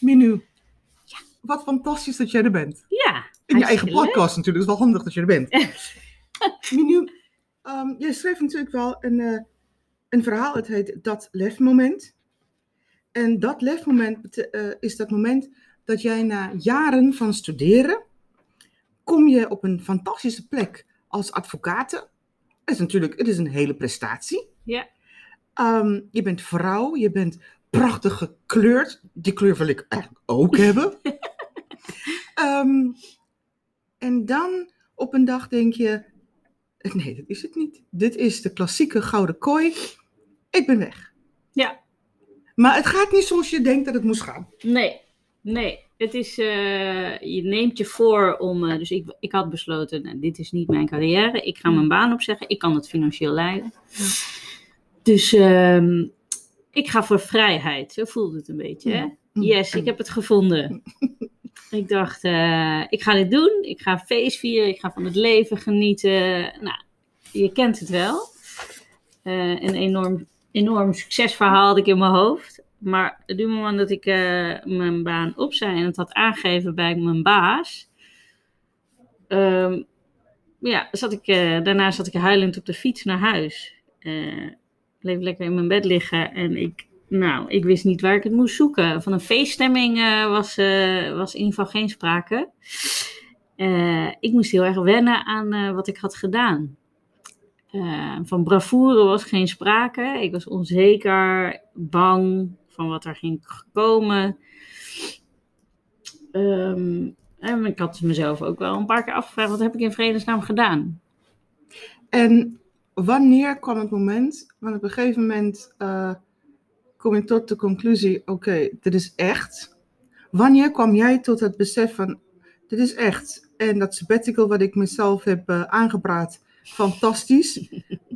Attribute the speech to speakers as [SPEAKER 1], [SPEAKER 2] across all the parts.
[SPEAKER 1] Minu, wat fantastisch dat jij er bent.
[SPEAKER 2] Ja.
[SPEAKER 1] In je eigen podcast natuurlijk, het is wel handig dat je er bent. Minu, ehm, jij schreef natuurlijk wel een, eh, een verhaal, het heet Dat Lefmoment. En dat lefmoment eh, is dat moment dat jij na jaren van studeren, kom je op een fantastische plek als advocaat. Het is natuurlijk, het is een hele prestatie.
[SPEAKER 2] Ja.
[SPEAKER 1] Ehm, je bent vrouw, je bent prachtig gekleurd. Die kleur wil ik eigenlijk ook hebben. Ehm, en dan op een dag denk je, nee, dat is het niet. Dit is de klassieke gouden kooi. Ik ben weg.
[SPEAKER 2] Ja.
[SPEAKER 1] Maar het gaat niet zoals je denkt dat het moest gaan.
[SPEAKER 2] Nee, nee. Het is, eh, je neemt je voor om, eh, dus ik, ik had besloten, nou, dit is niet mijn carrière. Ik ga mijn baan opzeggen. Ik kan het financieel leiden. Dus ehm, ik ga voor vrijheid. Zo voelde het een beetje. Hè? Yes, ik heb het gevonden. ik dacht, eh, ik ga dit doen. Ik ga feest vieren. Ik ga van het leven genieten. Nou, je kent het wel. Eh, een enorm, enorm succesverhaal had ik in mijn hoofd. Maar op het moment dat ik eh, mijn baan opzij en het had aangegeven bij mijn baas. ehm, ja, zat ik, daarna zat ik huilend op de fiets naar huis. Bleef lekker in mijn bed liggen en ik, nou, ik wist niet waar ik het moest zoeken. Van een feeststemming eh, was, eh, was in ieder geval geen sprake. Eh, ik moest heel erg wennen aan wat ik had gedaan. Van bravoure was geen sprake. Ik was onzeker, bang van wat er ging komen. Ehm, en ik had mezelf ook wel een paar keer afgevraagd: wat heb ik in vredesnaam gedaan?
[SPEAKER 1] En wanneer kwam het moment, want op een gegeven moment eh, kom je tot de conclusie, oké, dit is echt. Wanneer kwam jij tot het besef van, dit is echt. En dat sabbatical wat ik mezelf heb eh, aangepraat, fantastisch.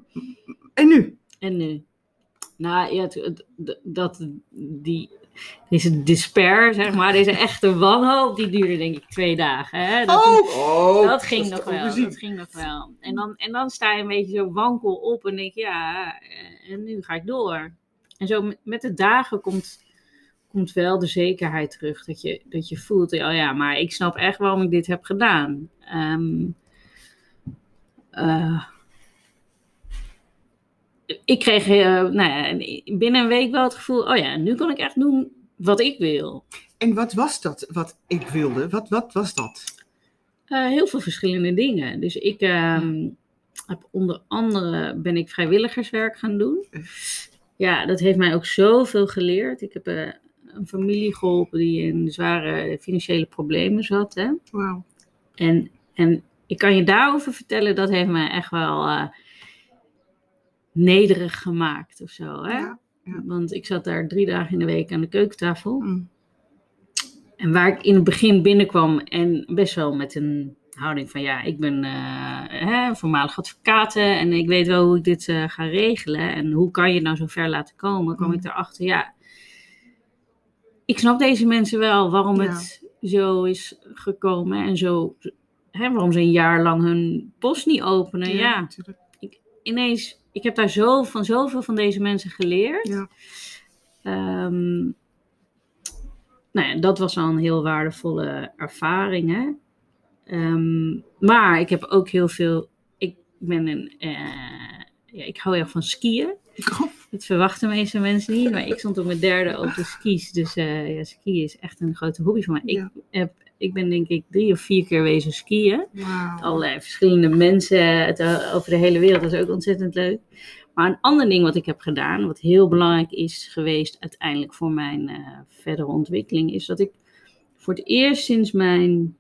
[SPEAKER 1] en nu?
[SPEAKER 2] En nu? Nou ja, het- het- d- dat, die, deze despair, zeg maar, deze echte wanhoop, die duurde denk ik twee dagen. Hè? Dat,
[SPEAKER 1] oh,
[SPEAKER 2] dat ging nog wel, dat ging nog wel. En dan, en dan sta je een beetje zo wankel op en denk je, ja, eh, en nu ga ik door. En zo met, de dagen komt, komt wel de zekerheid terug, dat je, dat je voelt, oh ja, maar ik snap echt waarom ik dit heb gedaan. Ehm, eh, ik kreeg eh, nou ja, binnen een week wel het gevoel, oh ja, nu kan ik echt doen wat ik wil.
[SPEAKER 1] En wat was dat wat ik wilde? Wat, wat was dat?
[SPEAKER 2] Eh, heel veel verschillende dingen. Dus ik ehm, heb onder andere ben ik vrijwilligerswerk gaan doen. Ja, dat heeft mij ook zoveel geleerd. Ik heb eh, een familie geholpen die in zware financiële problemen zat. Hè?
[SPEAKER 1] Wauw.
[SPEAKER 2] En, en ik kan je daarover vertellen, dat heeft mij echt wel nederig gemaakt of zo. Hè?
[SPEAKER 1] Ja, ja.
[SPEAKER 2] Want ik zat daar drie dagen in de week aan de keukentafel.
[SPEAKER 1] Mm.
[SPEAKER 2] En waar ik in het begin binnenkwam en best wel met een houding van ja, ik ben eh, hè, voormalig advocaat en ik weet wel hoe ik dit eh, ga regelen. En hoe kan je het nou zo ver laten komen? kwam
[SPEAKER 1] Mm.
[SPEAKER 2] ik erachter, ja, ik snap deze mensen wel waarom
[SPEAKER 1] Ja.
[SPEAKER 2] het zo is gekomen en zo, hè, waarom ze een jaar lang hun post niet openen. Ja,
[SPEAKER 1] natuurlijk.
[SPEAKER 2] ineens, ik heb daar zo van zoveel van deze mensen geleerd.
[SPEAKER 1] Ja.
[SPEAKER 2] Ehm, nou ja, dat was al een heel waardevolle ervaring. Hè? Ehm, maar ik heb ook heel veel. Ik ben een. eh, ja, ik hou heel erg van skiën. Dat verwachten meeste mensen niet. Maar ik stond op mijn derde op de skis. Dus eh, ja, skiën is echt een grote hobby van mij.
[SPEAKER 1] Ja.
[SPEAKER 2] Ik, heb, ik ben denk ik drie of vier keer wezen skiën
[SPEAKER 1] Wauw.
[SPEAKER 2] allerlei verschillende mensen het, eh, over de hele wereld. Dat is ook ontzettend leuk. Maar een ander ding wat ik heb gedaan, wat heel belangrijk is geweest uiteindelijk voor mijn eh, verdere ontwikkeling, is dat ik voor het eerst sinds mijn,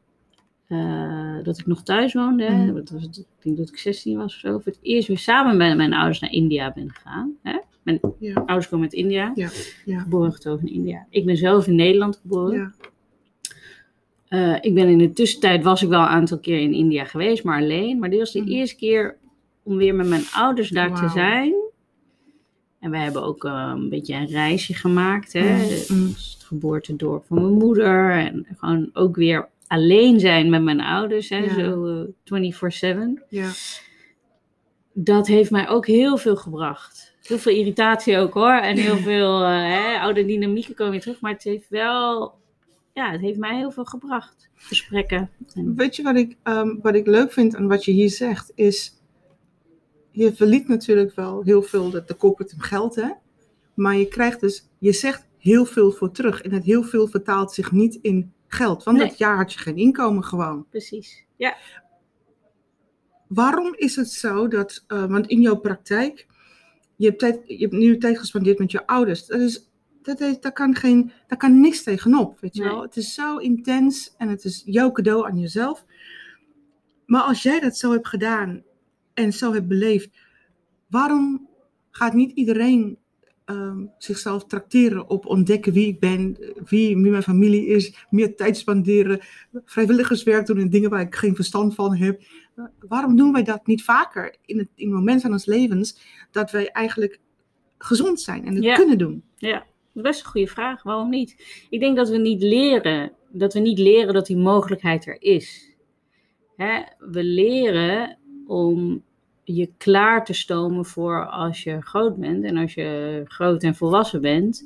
[SPEAKER 2] eh, dat ik nog thuis woonde,
[SPEAKER 1] Mhm.
[SPEAKER 2] dat was, ik denk dat ik 16 was of zo, voor het eerst weer samen met mijn ouders naar India ben gegaan. Hè? Mijn
[SPEAKER 1] Ja.
[SPEAKER 2] ouders komen uit India,
[SPEAKER 1] Ja. Ja.
[SPEAKER 2] geboren en getogen in India. Ik ben zelf in Nederland geboren.
[SPEAKER 1] Ja.
[SPEAKER 2] Eh, ik ben in de tussentijd was ik wel een aantal keer in India geweest, maar alleen. Maar dit was de
[SPEAKER 1] Mhm.
[SPEAKER 2] eerste keer om weer met mijn ouders daar te zijn. En wij hebben ook eh, een beetje een reisje gemaakt. Hè?
[SPEAKER 1] Mhm.
[SPEAKER 2] Dat was het geboortedorp van mijn moeder. En gewoon ook weer alleen zijn met mijn ouders. Hè?
[SPEAKER 1] Ja.
[SPEAKER 2] Zo eh, 24-7.
[SPEAKER 1] Ja.
[SPEAKER 2] Dat heeft mij ook heel veel gebracht. Heel veel irritatie ook hoor. En heel veel eh, hè, oude dynamieken komen weer terug. Maar het heeft wel ja, het heeft mij heel veel gebracht. Gesprekken. En,
[SPEAKER 1] Weet je wat ik, ehm, wat ik leuk vind aan wat je hier zegt, is je verliet natuurlijk wel heel veel de, de corporate geld, hè? maar je krijgt dus, je zegt heel veel voor terug en het heel veel vertaalt zich niet in geld, want
[SPEAKER 2] Nee.
[SPEAKER 1] dat jaar had je geen inkomen gewoon.
[SPEAKER 2] precies. Ja.
[SPEAKER 1] Waarom is het zo dat, eh, want in jouw praktijk, je hebt, tijd, je hebt nu tijd gespendeerd met je ouders, dat is, dat is, daar, kan geen, daar kan niks tegenop, weet je
[SPEAKER 2] Nee.
[SPEAKER 1] wel. Het is zo intens en het is jouw cadeau aan jezelf. Maar als jij dat zo hebt gedaan en zo hebt beleefd, waarom gaat niet iedereen ehm, zichzelf tracteren op ontdekken wie ik ben, wie, wie mijn familie is, meer tijd spenderen, vrijwilligerswerk doen en dingen waar ik geen verstand van heb. Uh, waarom doen wij dat niet vaker in het, in het moment van ons levens dat wij eigenlijk gezond zijn en het kunnen doen?
[SPEAKER 2] Ja, best een goede vraag. Waarom niet? Ik denk dat we niet leren, dat we niet leren dat die mogelijkheid er is. Hè? We leren om je klaar te stomen voor als je groot bent. En als je groot en volwassen bent,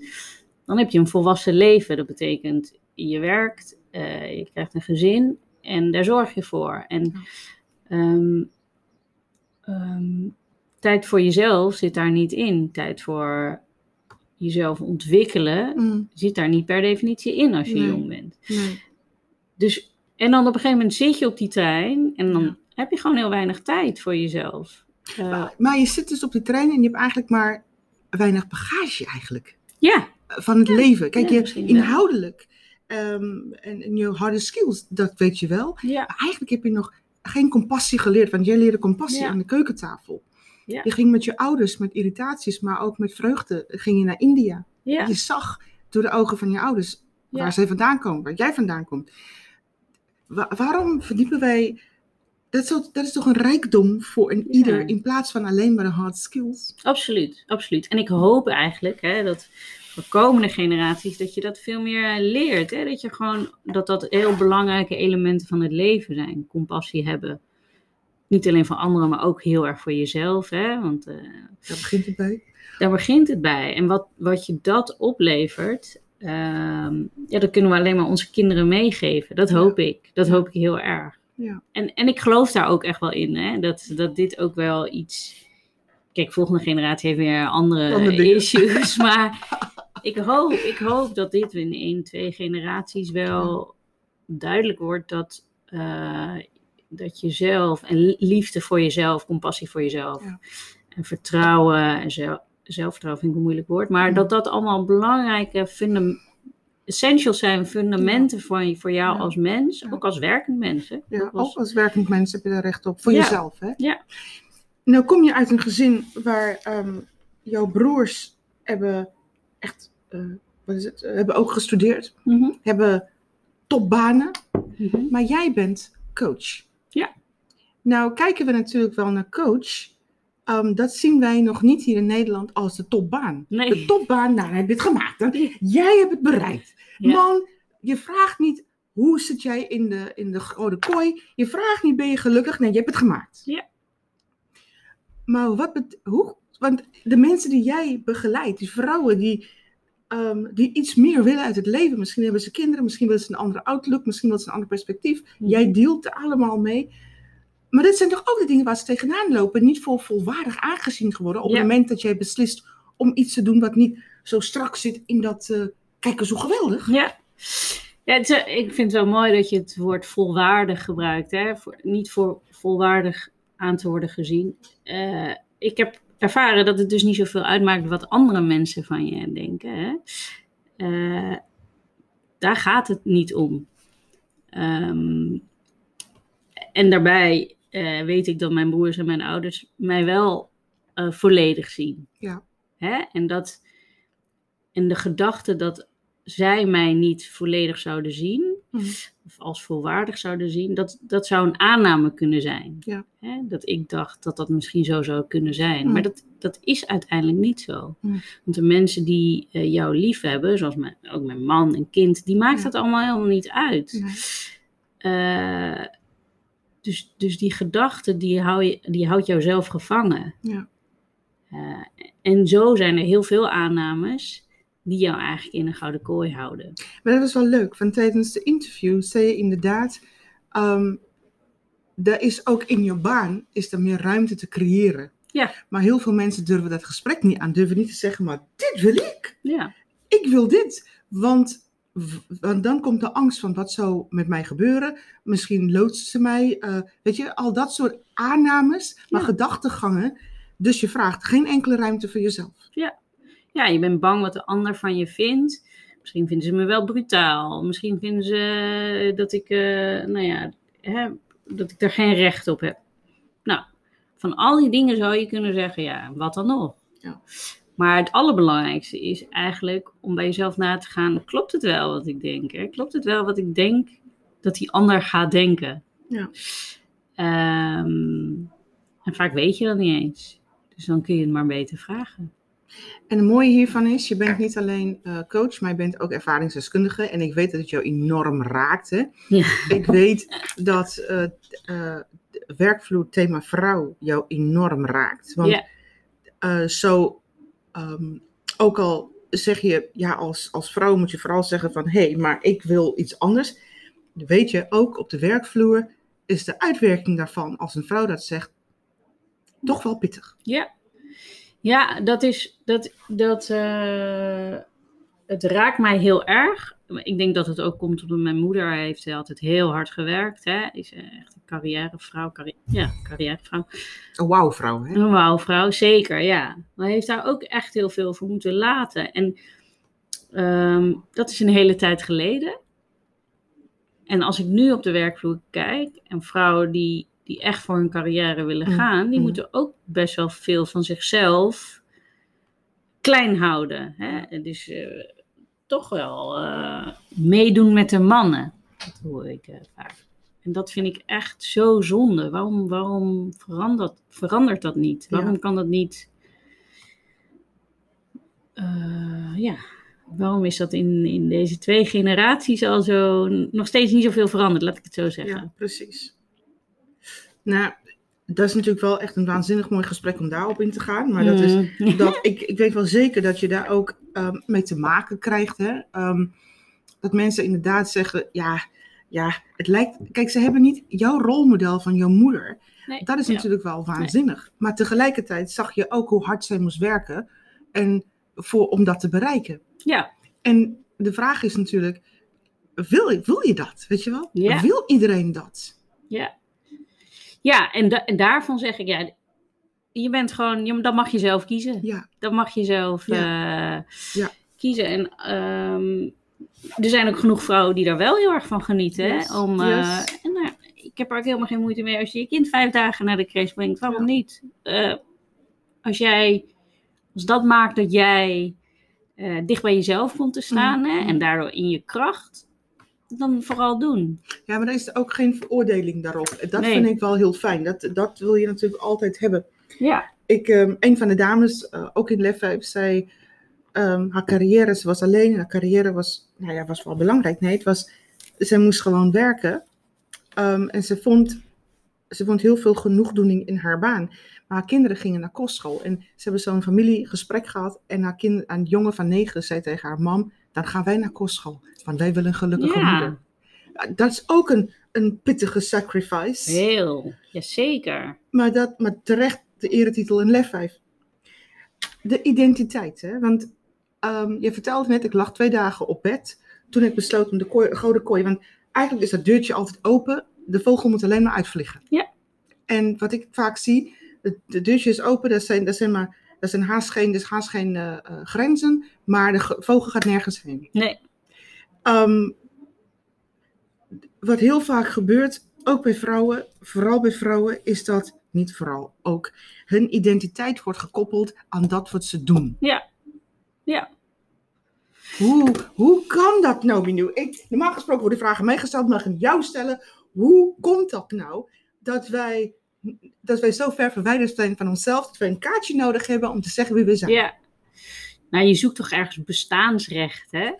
[SPEAKER 2] dan heb je een volwassen leven. Dat betekent, je werkt, eh, je krijgt een gezin en daar zorg je voor. En ehm, ehm, tijd voor jezelf zit daar niet in. Tijd voor jezelf ontwikkelen
[SPEAKER 1] Mm,
[SPEAKER 2] zit daar niet per definitie in als je
[SPEAKER 1] Nee.
[SPEAKER 2] jong bent.
[SPEAKER 1] nee.
[SPEAKER 2] Dus, en dan op een gegeven moment zit je op die trein en dan
[SPEAKER 1] Ja.
[SPEAKER 2] heb je gewoon heel weinig tijd voor jezelf. Eh,
[SPEAKER 1] Maar, maar je zit dus op de trein en je hebt eigenlijk maar weinig bagage eigenlijk.
[SPEAKER 2] ja,
[SPEAKER 1] van het leven. Kijk,
[SPEAKER 2] ja,
[SPEAKER 1] je inhoudelijk ehm, en, en je harde skills, dat weet je wel.
[SPEAKER 2] ja,
[SPEAKER 1] Maar eigenlijk heb je nog geen compassie geleerd, want jij leerde compassie aan de keukentafel.
[SPEAKER 2] Ja.
[SPEAKER 1] Je ging met je ouders met irritaties, maar ook met vreugde, ging je naar India.
[SPEAKER 2] ja,
[SPEAKER 1] Je zag door de ogen van je ouders waar
[SPEAKER 2] ja.
[SPEAKER 1] zij vandaan komen, waar jij vandaan komt. Wa- waarom verdiepen wij... Dat is, toch- dat is toch een rijkdom voor een ieder, in plaats van alleen maar de hard skills.
[SPEAKER 2] absoluut, absoluut. En ik hoop eigenlijk hè, dat voor komende generaties dat je dat veel meer eh, leert. Hè? Dat je gewoon, dat dat heel belangrijke elementen van het leven zijn. Compassie hebben. Niet alleen voor anderen, maar ook heel erg voor jezelf. Hè? Want eh,
[SPEAKER 1] Daar begint het bij.
[SPEAKER 2] Daar begint het bij. En wat, wat je dat oplevert, ehm, ja, dat kunnen we alleen maar onze kinderen meegeven. Dat hoop ik. Dat
[SPEAKER 1] Ja.
[SPEAKER 2] hoop ik heel erg.
[SPEAKER 1] Ja.
[SPEAKER 2] En, en ik geloof daar ook echt wel in, hè? Dat, dat dit ook wel iets. Kijk, volgende generatie heeft weer andere issues. Maar ik hoop, ik hoop dat dit in één, twee generaties wel duidelijk wordt dat, eh, dat jezelf en liefde voor jezelf, compassie voor jezelf
[SPEAKER 1] Ja.
[SPEAKER 2] en vertrouwen en zelf, zelfvertrouwen vind ik een moeilijk woord, maar
[SPEAKER 1] Ja.
[SPEAKER 2] dat dat allemaal belangrijke essentials zijn, fundamenten voor, je- voor jou
[SPEAKER 1] Ja.
[SPEAKER 2] als mens, ook als werkend mens. hè.
[SPEAKER 1] Ja,
[SPEAKER 2] Ook als-
[SPEAKER 1] ook als werkend mens heb je daar recht op. Voor jezelf, hè?
[SPEAKER 2] Ja.
[SPEAKER 1] Nou kom je uit een gezin waar ehm, jouw broers hebben echt, eh, wat is het, hebben ook gestudeerd.
[SPEAKER 2] Mhm,
[SPEAKER 1] Hebben topbanen.
[SPEAKER 2] mhm.
[SPEAKER 1] Maar jij bent coach. Nou kijken we natuurlijk wel naar coach. Ehm, dat zien wij nog niet hier in Nederland als de topbaan.
[SPEAKER 2] Nee.
[SPEAKER 1] De topbaan, nou dan heb je het gemaakt. Jij hebt het bereikt.
[SPEAKER 2] Ja.
[SPEAKER 1] Man, je vraagt niet hoe zit jij in de, in de gouden kooi. Je vraagt niet ben je gelukkig. Nee, je hebt het gemaakt.
[SPEAKER 2] Ja.
[SPEAKER 1] Maar wat hoe, want de mensen die jij begeleidt, die vrouwen die, ehm, die iets meer willen uit het leven. Misschien hebben ze kinderen, misschien willen ze een andere outlook, misschien willen ze een ander perspectief. Jij dealt er allemaal mee. Maar dit zijn toch ook de dingen waar ze tegenaan lopen. Niet voor volwaardig aangezien geworden. Op
[SPEAKER 2] Ja.
[SPEAKER 1] het moment dat jij beslist om iets te doen wat niet zo strak zit in dat. eh kijk eens hoe geweldig.
[SPEAKER 2] Ja. Ja, het ik vind het wel mooi dat je het woord volwaardig gebruikt. Hè? Voor, niet voor volwaardig aan te worden gezien. Eh, ik heb ervaren dat het dus niet zoveel uitmaakt wat andere mensen van je denken. Hè? Eh, daar gaat het niet om. Ehm, en daarbij eh, weet ik dat mijn broers en mijn ouders mij wel eh, volledig zien.
[SPEAKER 1] Ja.
[SPEAKER 2] Hè? En, dat, en de gedachte dat zij mij niet volledig zouden zien,
[SPEAKER 1] Mhm.
[SPEAKER 2] of als volwaardig zouden zien, dat, dat zou een aanname kunnen zijn.
[SPEAKER 1] Ja.
[SPEAKER 2] Hè? Dat ik dacht dat dat misschien zo zou kunnen zijn.
[SPEAKER 1] Mhm.
[SPEAKER 2] Maar dat, dat is uiteindelijk niet zo.
[SPEAKER 1] Mhm.
[SPEAKER 2] Want de mensen die eh, jou lief hebben, zoals mijn, ook mijn man en kind, die maakt
[SPEAKER 1] Ja.
[SPEAKER 2] dat allemaal helemaal niet uit.
[SPEAKER 1] Nee.
[SPEAKER 2] Eh, dus, dus die gedachte, die, hou je, die houdt jou zelf gevangen.
[SPEAKER 1] Ja.
[SPEAKER 2] Eh, en zo zijn er heel veel aannames die jou eigenlijk in een gouden kooi houden.
[SPEAKER 1] Maar dat was wel leuk, want tijdens de interview zei je inderdaad, ehm er is ook in je baan is er meer ruimte te creëren.
[SPEAKER 2] Ja.
[SPEAKER 1] Maar heel veel mensen durven dat gesprek niet aan, durven niet te zeggen, maar dit wil ik.
[SPEAKER 2] Ja,
[SPEAKER 1] Ik wil dit. Want, want dan komt de angst van wat zou met mij gebeuren. Misschien loodsen ze mij. eh, weet je, al dat soort aannames, maar
[SPEAKER 2] Ja.
[SPEAKER 1] gedachtegangen. Dus je vraagt geen enkele ruimte voor jezelf.
[SPEAKER 2] ja, je bent bang wat de ander van je vindt. Misschien vinden ze me wel brutaal. Misschien vinden ze dat ik, eh, nou ja, hè, dat ik er geen recht op heb. Nou, van al die dingen zou je kunnen zeggen, ja, wat dan nog?
[SPEAKER 1] Ja.
[SPEAKER 2] Maar het allerbelangrijkste is eigenlijk om bij jezelf na te gaan, klopt het wel wat ik denk? Hè? Klopt het wel wat ik denk dat die ander gaat denken?
[SPEAKER 1] Ja.
[SPEAKER 2] Ehm, en vaak weet je dat niet eens. Dus dan kun je het maar beter vragen.
[SPEAKER 1] En het mooie hiervan is, je bent niet alleen eh, coach, maar je bent ook ervaringsdeskundige. En ik weet dat het jou enorm raakt. Hè?
[SPEAKER 2] Ja.
[SPEAKER 1] Ik weet dat eh eh, werkvloer thema vrouw jou enorm raakt. Want
[SPEAKER 2] Ja.
[SPEAKER 1] zo, ehm, ook al zeg je, ja, als, als vrouw moet je vooral zeggen van, hé, hey, maar ik wil iets anders. Weet je, ook op de werkvloer is de uitwerking daarvan, als een vrouw dat zegt, toch wel pittig.
[SPEAKER 2] Ja, ja dat is. Dat, dat, eh, het raakt mij heel erg. Ik denk dat het ook komt omdat mijn moeder heeft altijd heel hard gewerkt. Hè? Is eh, echt een carrièrevrouw. Carri ja, carrièrevrouw.
[SPEAKER 1] Een wauw vrouw, hè?
[SPEAKER 2] Een wauwvrouw, zeker, ja. Maar heeft daar ook echt heel veel voor moeten laten. En ehm, dat is een hele tijd geleden. En als ik nu op de werkvloer kijk, en vrouwen die, die echt voor hun carrière willen
[SPEAKER 1] Mm,
[SPEAKER 2] gaan, die
[SPEAKER 1] mm.
[SPEAKER 2] moeten ook best wel veel van zichzelf klein houden. Hè? Dus eh, toch wel eh, meedoen met de mannen. Dat hoor ik eh, vaak. En dat vind ik echt zo zonde. Waarom, waarom verandert, verandert dat niet? Waarom kan dat niet? Eh, ja, waarom is dat in, in deze twee generaties al zo nog steeds niet zoveel veranderd? Laat ik het zo zeggen.
[SPEAKER 1] Ja, precies. Nou, dat is natuurlijk wel echt een waanzinnig mooi gesprek om daarop in te gaan. Maar dat is,
[SPEAKER 2] Mm.
[SPEAKER 1] dat, ik, ik weet wel zeker dat je daar ook ehm, mee te maken krijgt. Hè? Ehm, dat mensen inderdaad zeggen, ja, ja, het lijkt... Kijk, ze hebben niet jouw rolmodel van jouw moeder.
[SPEAKER 2] Nee,
[SPEAKER 1] Dat is
[SPEAKER 2] ja.
[SPEAKER 1] natuurlijk wel waanzinnig. Maar tegelijkertijd zag je ook hoe hard zij moest werken en voor, om dat te bereiken.
[SPEAKER 2] Ja,
[SPEAKER 1] En de vraag is natuurlijk, wil, wil je dat? Weet je wel?
[SPEAKER 2] Ja.
[SPEAKER 1] Wil iedereen dat?
[SPEAKER 2] ja. Ja, en, da- en daarvan zeg ik, ja, je bent gewoon, dat mag je zelf kiezen.
[SPEAKER 1] Ja,
[SPEAKER 2] Dat mag je zelf
[SPEAKER 1] Ja.
[SPEAKER 2] eh,
[SPEAKER 1] Ja.
[SPEAKER 2] kiezen. En ehm, er zijn ook genoeg vrouwen die daar wel heel erg van genieten.
[SPEAKER 1] Yes,
[SPEAKER 2] Hè? Om, eh,
[SPEAKER 1] yes.
[SPEAKER 2] en, nou, ik heb er ook helemaal geen moeite mee als je je kind vijf dagen naar de crash brengt. Waarom
[SPEAKER 1] Ja.
[SPEAKER 2] niet? Eh, als jij, als dat maakt dat jij eh, dicht bij jezelf komt te staan hè,
[SPEAKER 1] Mhm.
[SPEAKER 2] en daardoor in je kracht, dan vooral doen.
[SPEAKER 1] ja, maar er is ook geen veroordeling daarop. Dat
[SPEAKER 2] Nee.
[SPEAKER 1] vind ik wel heel fijn. Dat, dat wil je natuurlijk altijd hebben.
[SPEAKER 2] Ja,
[SPEAKER 1] Ik, ehm, een van de dames, eh, ook in Lef 5, zei... ehm, haar carrière, ze was alleen. Haar carrière was, nou ja, was wel belangrijk. Nee, het was... Ze moest gewoon werken. Ehm, en ze vond, ze vond heel veel genoegdoening in haar baan. Maar haar kinderen gingen naar kostschool. En ze hebben zo'n familiegesprek gehad. En haar kind, een jongen van negen zei tegen haar mam... Dan gaan wij naar kostschool. Want wij willen een gelukkige
[SPEAKER 2] Ja.
[SPEAKER 1] moeder. Ja, Dat is ook een, een pittige sacrifice.
[SPEAKER 2] heel. Jazeker.
[SPEAKER 1] Maar, dat, maar terecht de eretitel in Lef 5. De identiteit, hè? Want ehm, je vertelde net, ik lag twee dagen op bed. Toen ik besloot om de kooi, gouden kooi. Want eigenlijk is dat deurtje altijd open. De vogel moet alleen maar uitvliegen.
[SPEAKER 2] Ja.
[SPEAKER 1] En wat ik vaak zie, het de deurtje is open. Dat zijn, dat zijn, maar, dat zijn haast geen, dus haast geen eh, eh, grenzen. Maar de ge- vogel gaat nergens heen.
[SPEAKER 2] Nee.
[SPEAKER 1] Ehm, wat heel vaak gebeurt, ook bij vrouwen, vooral bij vrouwen, is dat, niet vooral, ook hun identiteit wordt gekoppeld aan dat wat ze doen.
[SPEAKER 2] Ja. Ja.
[SPEAKER 1] Hoe, hoe kan dat nou, Minou? Ik, normaal gesproken worden vragen mij gesteld, mag ik jou stellen. Hoe komt dat nou dat wij, dat wij zo ver verwijderd zijn van onszelf, dat wij een kaartje nodig hebben om te zeggen wie we zijn?
[SPEAKER 2] Ja. Nou, je zoekt toch ergens bestaansrecht, hè?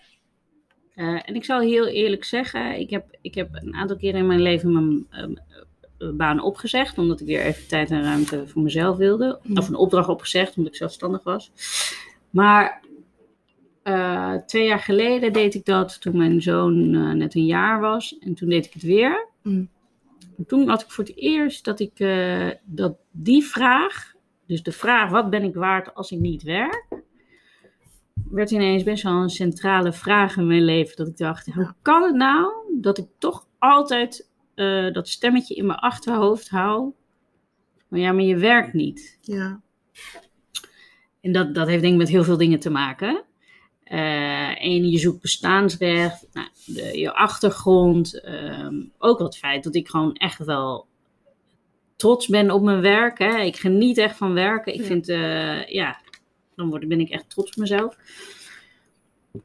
[SPEAKER 2] Eh, en ik zal heel eerlijk zeggen, ik heb, ik heb een aantal keren in mijn leven mijn ehm, eh, baan opgezegd, omdat ik weer even tijd en ruimte voor mezelf wilde.
[SPEAKER 1] Ja.
[SPEAKER 2] Of een opdracht opgezegd, omdat ik zelfstandig was. Maar eh, twee jaar geleden deed ik dat toen mijn zoon net een jaar was. En toen deed ik het weer.
[SPEAKER 1] Mm.
[SPEAKER 2] En toen had ik voor het eerst dat ik eh, dat die vraag, dus de vraag wat ben ik waard als ik niet werk, werd ineens best wel een centrale vraag in mijn leven. Dat ik dacht, hoe kan het nou dat ik toch altijd eh, dat stemmetje in mijn achterhoofd hou? Maar ja, maar je werkt niet.
[SPEAKER 1] Ja.
[SPEAKER 2] En dat, dat heeft denk ik met heel veel dingen te maken. Eh en je zoekt bestaansrecht, nou, de, je achtergrond. ehm, ook wat feit dat ik gewoon echt wel trots ben op mijn werk. Hè. Ik geniet echt van werken. Ik
[SPEAKER 1] Ja.
[SPEAKER 2] vind, eh, ja, dan word, ben ik echt trots op mezelf.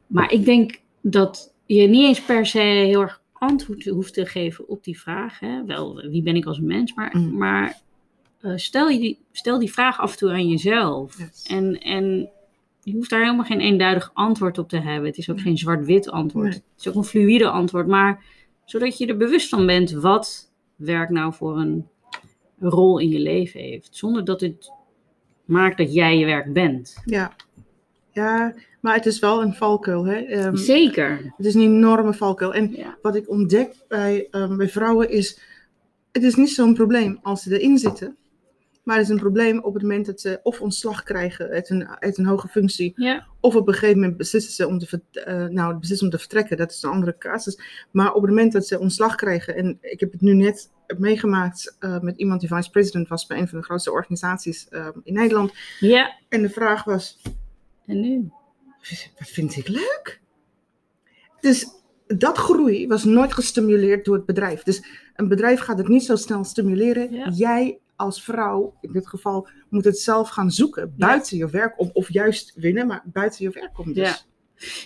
[SPEAKER 2] Maar ik denk dat je niet eens per se heel erg antwoord hoeft te geven op die vraag. Hè. Wel, wie ben ik als mens? Maar,
[SPEAKER 1] Mm.
[SPEAKER 2] maar eh, stel, je die, stel die vraag af en toe aan jezelf.
[SPEAKER 1] Yes.
[SPEAKER 2] En, en je hoeft daar helemaal geen eenduidig antwoord op te hebben. Het is ook geen zwart-wit antwoord.
[SPEAKER 1] Nee.
[SPEAKER 2] Het is ook een fluïde antwoord. Maar zodat je er bewust van bent wat werk nou voor een rol in je leven heeft. Zonder dat het maakt dat jij je werk bent.
[SPEAKER 1] Ja. Ja, maar het is wel een valkuil. Hè? Ehm,
[SPEAKER 2] Zeker.
[SPEAKER 1] het is een enorme valkuil. En
[SPEAKER 2] Ja.
[SPEAKER 1] wat ik ontdek bij, ehm, bij vrouwen is, het is niet zo'n probleem als ze erin zitten. Maar het is een probleem op het moment dat ze of ontslag krijgen uit een, uit een hoge functie.
[SPEAKER 2] Ja.
[SPEAKER 1] Of op een gegeven moment beslissen ze om te, eh, nou, beslissen om te vertrekken. Dat is een andere casus. Maar op het moment dat ze ontslag krijgen. En ik heb het nu net meegemaakt eh, met iemand die vice president was bij een van de grootste organisaties eh, in Nederland.
[SPEAKER 2] Ja.
[SPEAKER 1] En de vraag was,
[SPEAKER 2] En nu?
[SPEAKER 1] wat vind ik leuk? Dus dat groei was nooit gestimuleerd door het bedrijf. Dus een bedrijf gaat het niet zo snel stimuleren.
[SPEAKER 2] Ja.
[SPEAKER 1] Jij als vrouw, in dit geval, moet het zelf gaan zoeken. Buiten je werk om. Of juist winnen, maar buiten je werk om. Dus.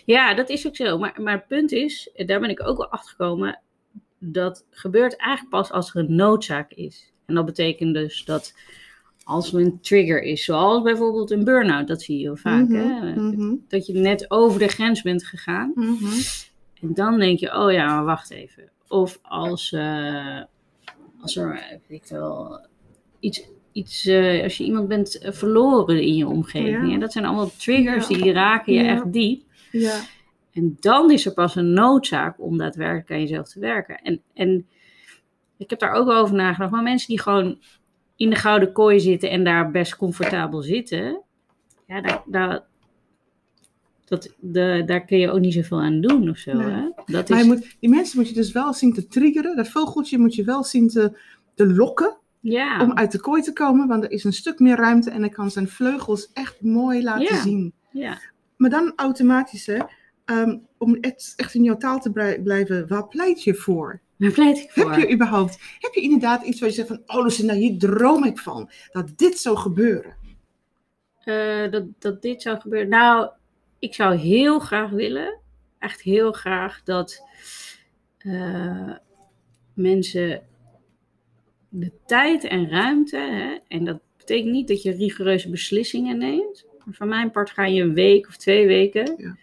[SPEAKER 2] Ja, dat is ook zo. Maar, maar het punt is, daar ben ik ook wel achter gekomen, dat gebeurt eigenlijk pas als er een noodzaak is. En dat betekent dus dat als er een trigger is, zoals bijvoorbeeld een burn-out, dat zie je heel vaak,
[SPEAKER 1] Mhm,
[SPEAKER 2] hè?
[SPEAKER 1] mhm,
[SPEAKER 2] dat je net over de grens bent gegaan.
[SPEAKER 1] mhm.
[SPEAKER 2] En dan denk je, oh ja, maar wacht even. Of als, eh, als er, weet ik wel, iets, iets eh, als je iemand bent eh, verloren in je omgeving.
[SPEAKER 1] Ja.
[SPEAKER 2] En dat zijn allemaal triggers
[SPEAKER 1] Ja.
[SPEAKER 2] die raken je
[SPEAKER 1] Ja.
[SPEAKER 2] echt diep.
[SPEAKER 1] Ja,
[SPEAKER 2] En dan is er pas een noodzaak om daadwerkelijk aan jezelf te werken. En, en ik heb daar ook over nagedacht. Maar mensen die gewoon in de gouden kooi zitten en daar best comfortabel zitten. Ja, daar, daar, dat, de, daar kun je ook niet zoveel aan doen of zo.
[SPEAKER 1] Nee.
[SPEAKER 2] Hè? Dat
[SPEAKER 1] maar
[SPEAKER 2] is,
[SPEAKER 1] moet, die mensen moet je dus wel zien te triggeren. Dat vogeltje moet je wel zien te, te lokken
[SPEAKER 2] ja,
[SPEAKER 1] om uit de kooi te komen. Want er is een stuk meer ruimte en hij kan zijn vleugels echt mooi laten
[SPEAKER 2] Ja.
[SPEAKER 1] zien.
[SPEAKER 2] ja,
[SPEAKER 1] Maar dan automatisch, hè, ehm, om echt, echt in jouw taal te blij- blijven, waar pleit je voor?
[SPEAKER 2] pleit ik voor.
[SPEAKER 1] Heb je überhaupt, heb je inderdaad iets waar je zegt van, oh Lucinda, hier droom ik van, dat dit zou gebeuren?
[SPEAKER 2] Eh, dat, dat dit zou gebeuren. Nou, ik zou heel graag willen, echt heel graag, dat eh, mensen de tijd en ruimte, hè, en dat betekent niet dat je rigoureuze beslissingen neemt, maar van mijn part ga je een week of twee weken
[SPEAKER 1] Ja.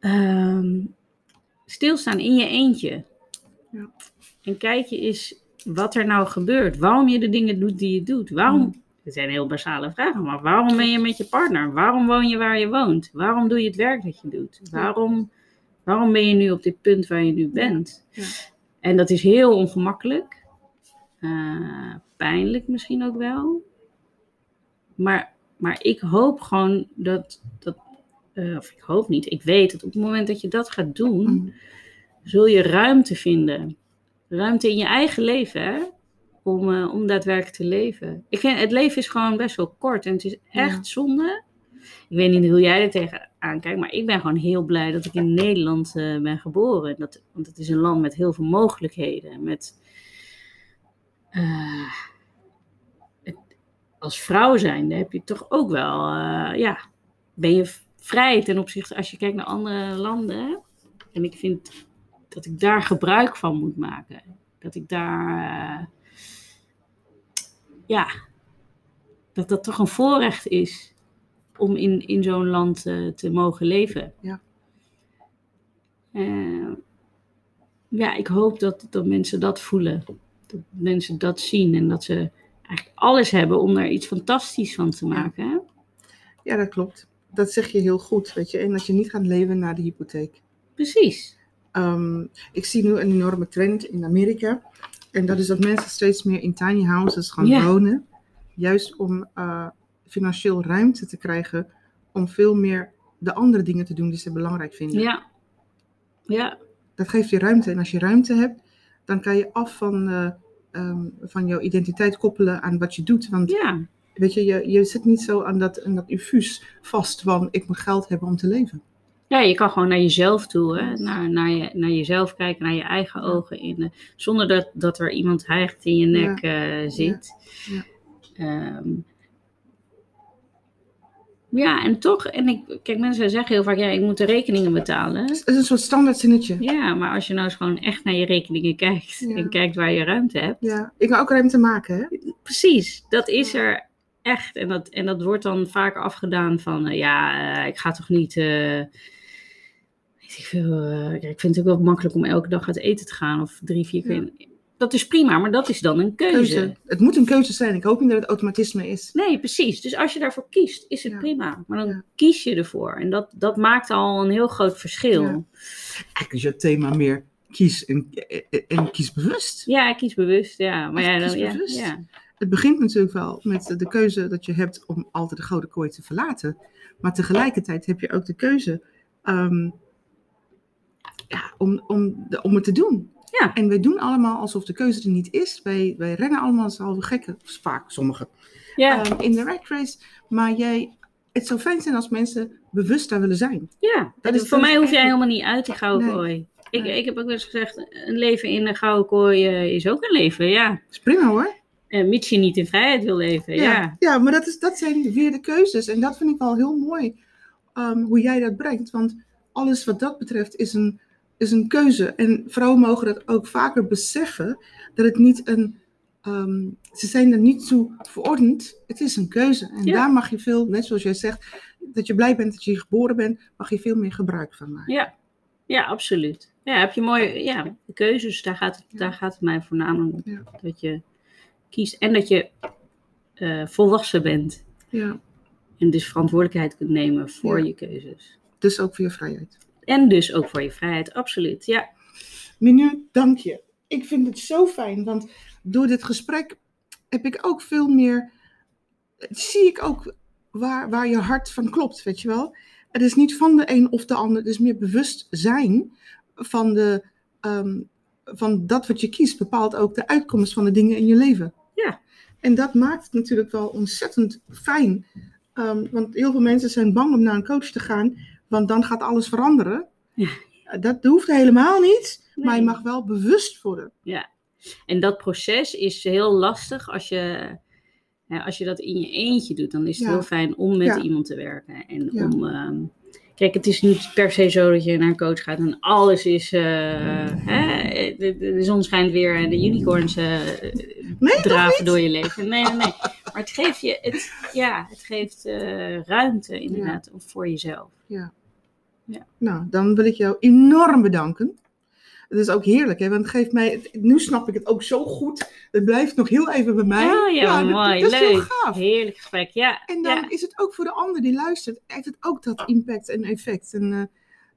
[SPEAKER 2] ehm, stilstaan in je eentje.
[SPEAKER 1] Ja.
[SPEAKER 2] En kijk je eens wat er nou gebeurt. Waarom je de dingen doet die je doet. Waarom,
[SPEAKER 1] Mm.
[SPEAKER 2] het zijn heel basale vragen, maar waarom ben je met je partner? Waarom woon je waar je woont? Waarom doe je het werk dat je doet? Waarom, waarom ben je nu op dit punt waar je nu bent?
[SPEAKER 1] Ja.
[SPEAKER 2] En dat is heel ongemakkelijk. Eh, pijnlijk misschien ook wel. Maar, maar ik hoop gewoon dat, dat eh, of ik hoop niet, ik weet dat op het moment dat je dat gaat doen,
[SPEAKER 1] Mm.
[SPEAKER 2] zul je ruimte vinden. Ruimte in je eigen leven, hè? Om, eh, om daadwerkelijk te leven. Ik vind, het leven is gewoon best wel kort en het is echt
[SPEAKER 1] Ja.
[SPEAKER 2] zonde. Ik weet niet hoe jij er tegenaan kijkt, maar ik ben gewoon heel blij dat ik in Nederland ben geboren. Dat, want het is een land met heel veel mogelijkheden. Met, eh, het- als vrouw zijnde heb je toch ook wel, eh, ja, ben je vrij ten opzichte als je kijkt naar andere landen. En ik vind dat ik daar gebruik van moet maken. Dat ik daar, eh, ja, dat dat toch een voorrecht is om in, in zo'n land eh, te mogen leven.
[SPEAKER 1] Ja.
[SPEAKER 2] Ja, ik hoop dat, dat mensen dat voelen. Dat mensen dat zien en dat ze eigenlijk alles hebben om er iets fantastisch van te maken. Hè?
[SPEAKER 1] Ja, dat klopt. dat zeg je heel goed, weet je. En dat je niet gaat leven naar de hypotheek.
[SPEAKER 2] Precies.
[SPEAKER 1] Ehm, ik zie nu een enorme trend in Amerika. En dat is dat mensen steeds meer in tiny houses gaan wonen. Juist om eh, financieel ruimte te krijgen om veel meer de andere dingen te doen die ze belangrijk vinden.
[SPEAKER 2] Ja. Ja.
[SPEAKER 1] Dat geeft je ruimte. En als je ruimte hebt, dan kan je af van, eh, ehm, van jouw identiteit koppelen aan wat je doet. Want
[SPEAKER 2] Ja.
[SPEAKER 1] weet je, je, je zit niet zo aan dat, aan dat infuus vast van ik moet geld hebben om te leven.
[SPEAKER 2] Ja, je kan gewoon naar jezelf toe, hè? Naar, naar, je, naar jezelf kijken, naar je eigen
[SPEAKER 1] Ja.
[SPEAKER 2] ogen, in de, zonder dat, dat er iemand hijgt in je nek eh, zit.
[SPEAKER 1] Ja.
[SPEAKER 2] Ehm, ja, en toch, en ik, kijk, mensen zeggen heel vaak, ja, ik moet de rekeningen betalen.
[SPEAKER 1] Het is een soort standaard zinnetje.
[SPEAKER 2] Ja, maar als je nou eens gewoon echt naar je rekeningen kijkt
[SPEAKER 1] Ja.
[SPEAKER 2] en kijkt waar je ruimte hebt.
[SPEAKER 1] Ja, ik kan ook ruimte maken, hè?
[SPEAKER 2] Precies, dat is er echt. En dat, en dat wordt dan vaak afgedaan van, eh, ja, eh, ik ga toch niet... eh, ik, veel, ik vind het ook wel makkelijk om elke dag uit eten te gaan of drie, vier keer. Dat is prima, maar dat is dan een keuze.
[SPEAKER 1] Keuze. Het moet een keuze zijn. Ik hoop niet dat het automatisme is.
[SPEAKER 2] Nee, precies. Dus als je daarvoor kiest, is het
[SPEAKER 1] Ja.
[SPEAKER 2] prima. Maar dan
[SPEAKER 1] Ja.
[SPEAKER 2] kies je ervoor. En dat, dat maakt al een heel groot verschil.
[SPEAKER 1] Ja.
[SPEAKER 2] Ja,
[SPEAKER 1] Eigenlijk is het thema meer kies en, en kies bewust.
[SPEAKER 2] ik kies bewust, ja. Maar ja, dan, ja, ja.
[SPEAKER 1] Het begint natuurlijk wel met de keuze dat je hebt om altijd de gouden kooi te verlaten. Maar tegelijkertijd heb je ook de keuze ehm, ja, om, om, de, om het te doen.
[SPEAKER 2] Ja.
[SPEAKER 1] En wij doen allemaal alsof de keuze er niet is. Wij, wij rennen allemaal als halve gekken, vaak sommigen,
[SPEAKER 2] Ja,
[SPEAKER 1] ehm, in de rat race. Maar jij, het zou fijn zijn als mensen bewust daar willen zijn.
[SPEAKER 2] ja.
[SPEAKER 1] dat is-
[SPEAKER 2] voor mij hoef jij helemaal niet uit die gouden
[SPEAKER 1] Nee.
[SPEAKER 2] kooi. Ik,
[SPEAKER 1] Nee.
[SPEAKER 2] ik heb ook wel eens gezegd, een leven in een gouden kooi eh, is ook een leven, ja.
[SPEAKER 1] Prima hoor.
[SPEAKER 2] En mits je niet in vrijheid wil leven, ja.
[SPEAKER 1] Ja, ja maar dat, is, dat zijn weer de keuzes. En dat vind ik wel heel mooi ehm, hoe jij dat brengt. Want alles wat dat betreft is een, is een keuze. En vrouwen mogen dat ook vaker beseffen. Dat het niet een. ehm, ze zijn er niet toe verordend. Het is een keuze. En
[SPEAKER 2] Ja.
[SPEAKER 1] daar mag je veel, net zoals jij zegt, dat je blij bent dat je hier geboren bent, mag je veel meer gebruik van maken.
[SPEAKER 2] Ja, ja absoluut. Ja, heb je mooie ja, keuzes, daar gaat, het, daar gaat het mij voornamelijk om.
[SPEAKER 1] Ja.
[SPEAKER 2] Dat je kiest en dat je eh, volwassen bent.
[SPEAKER 1] Ja.
[SPEAKER 2] En dus verantwoordelijkheid kunt nemen voor
[SPEAKER 1] Ja.
[SPEAKER 2] je keuzes.
[SPEAKER 1] Dus ook voor je vrijheid.
[SPEAKER 2] En dus ook voor je vrijheid, absoluut. Ja,
[SPEAKER 1] Menu, dank je. Ik vind het zo fijn, want door dit gesprek heb ik ook veel meer. Zie ik ook waar, waar je hart van klopt, weet je wel? Het is niet van de een of de ander, het is meer bewust zijn van, de, ehm, van dat wat je kiest, bepaalt ook de uitkomst van de dingen in je leven.
[SPEAKER 2] Ja.
[SPEAKER 1] En dat maakt het natuurlijk wel ontzettend fijn. Ehm, want heel veel mensen zijn bang om naar een coach te gaan, want dan gaat alles veranderen.
[SPEAKER 2] Ja.
[SPEAKER 1] Dat hoeft helemaal niet. Maar je mag wel bewust worden.
[SPEAKER 2] En dat proces is heel lastig als je, ja, als je dat in je eentje doet. Dan is het
[SPEAKER 1] Ja.
[SPEAKER 2] heel fijn om met
[SPEAKER 1] Ja.
[SPEAKER 2] iemand te werken. En
[SPEAKER 1] Ja.
[SPEAKER 2] om, ehm, kijk, het is niet per se zo dat je naar een coach gaat en alles is, eh, hè, de, zon schijnt weer en de unicorns eh,
[SPEAKER 1] Nee,
[SPEAKER 2] draven door je leven. Nee, nee, nee. Maar het geeft je, het, ja, het geeft eh, ruimte inderdaad voor jezelf.
[SPEAKER 1] Nou, dan wil ik jou enorm bedanken. Het is ook heerlijk, hè? want het geeft mij. Nu snap ik het ook zo goed. Het blijft nog heel even bij mij.
[SPEAKER 2] Oh ja, mooi,
[SPEAKER 1] dat, is heel
[SPEAKER 2] leuk.
[SPEAKER 1] gaaf.
[SPEAKER 2] Heerlijk gesprek, ja.
[SPEAKER 1] En dan
[SPEAKER 2] ja.
[SPEAKER 1] is het ook voor de ander die luistert, heeft het ook dat impact en effect. En eh,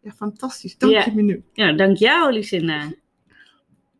[SPEAKER 1] ja, fantastisch. Dank
[SPEAKER 2] Ja.
[SPEAKER 1] je me nu.
[SPEAKER 2] ja, dank jou, Lucinda.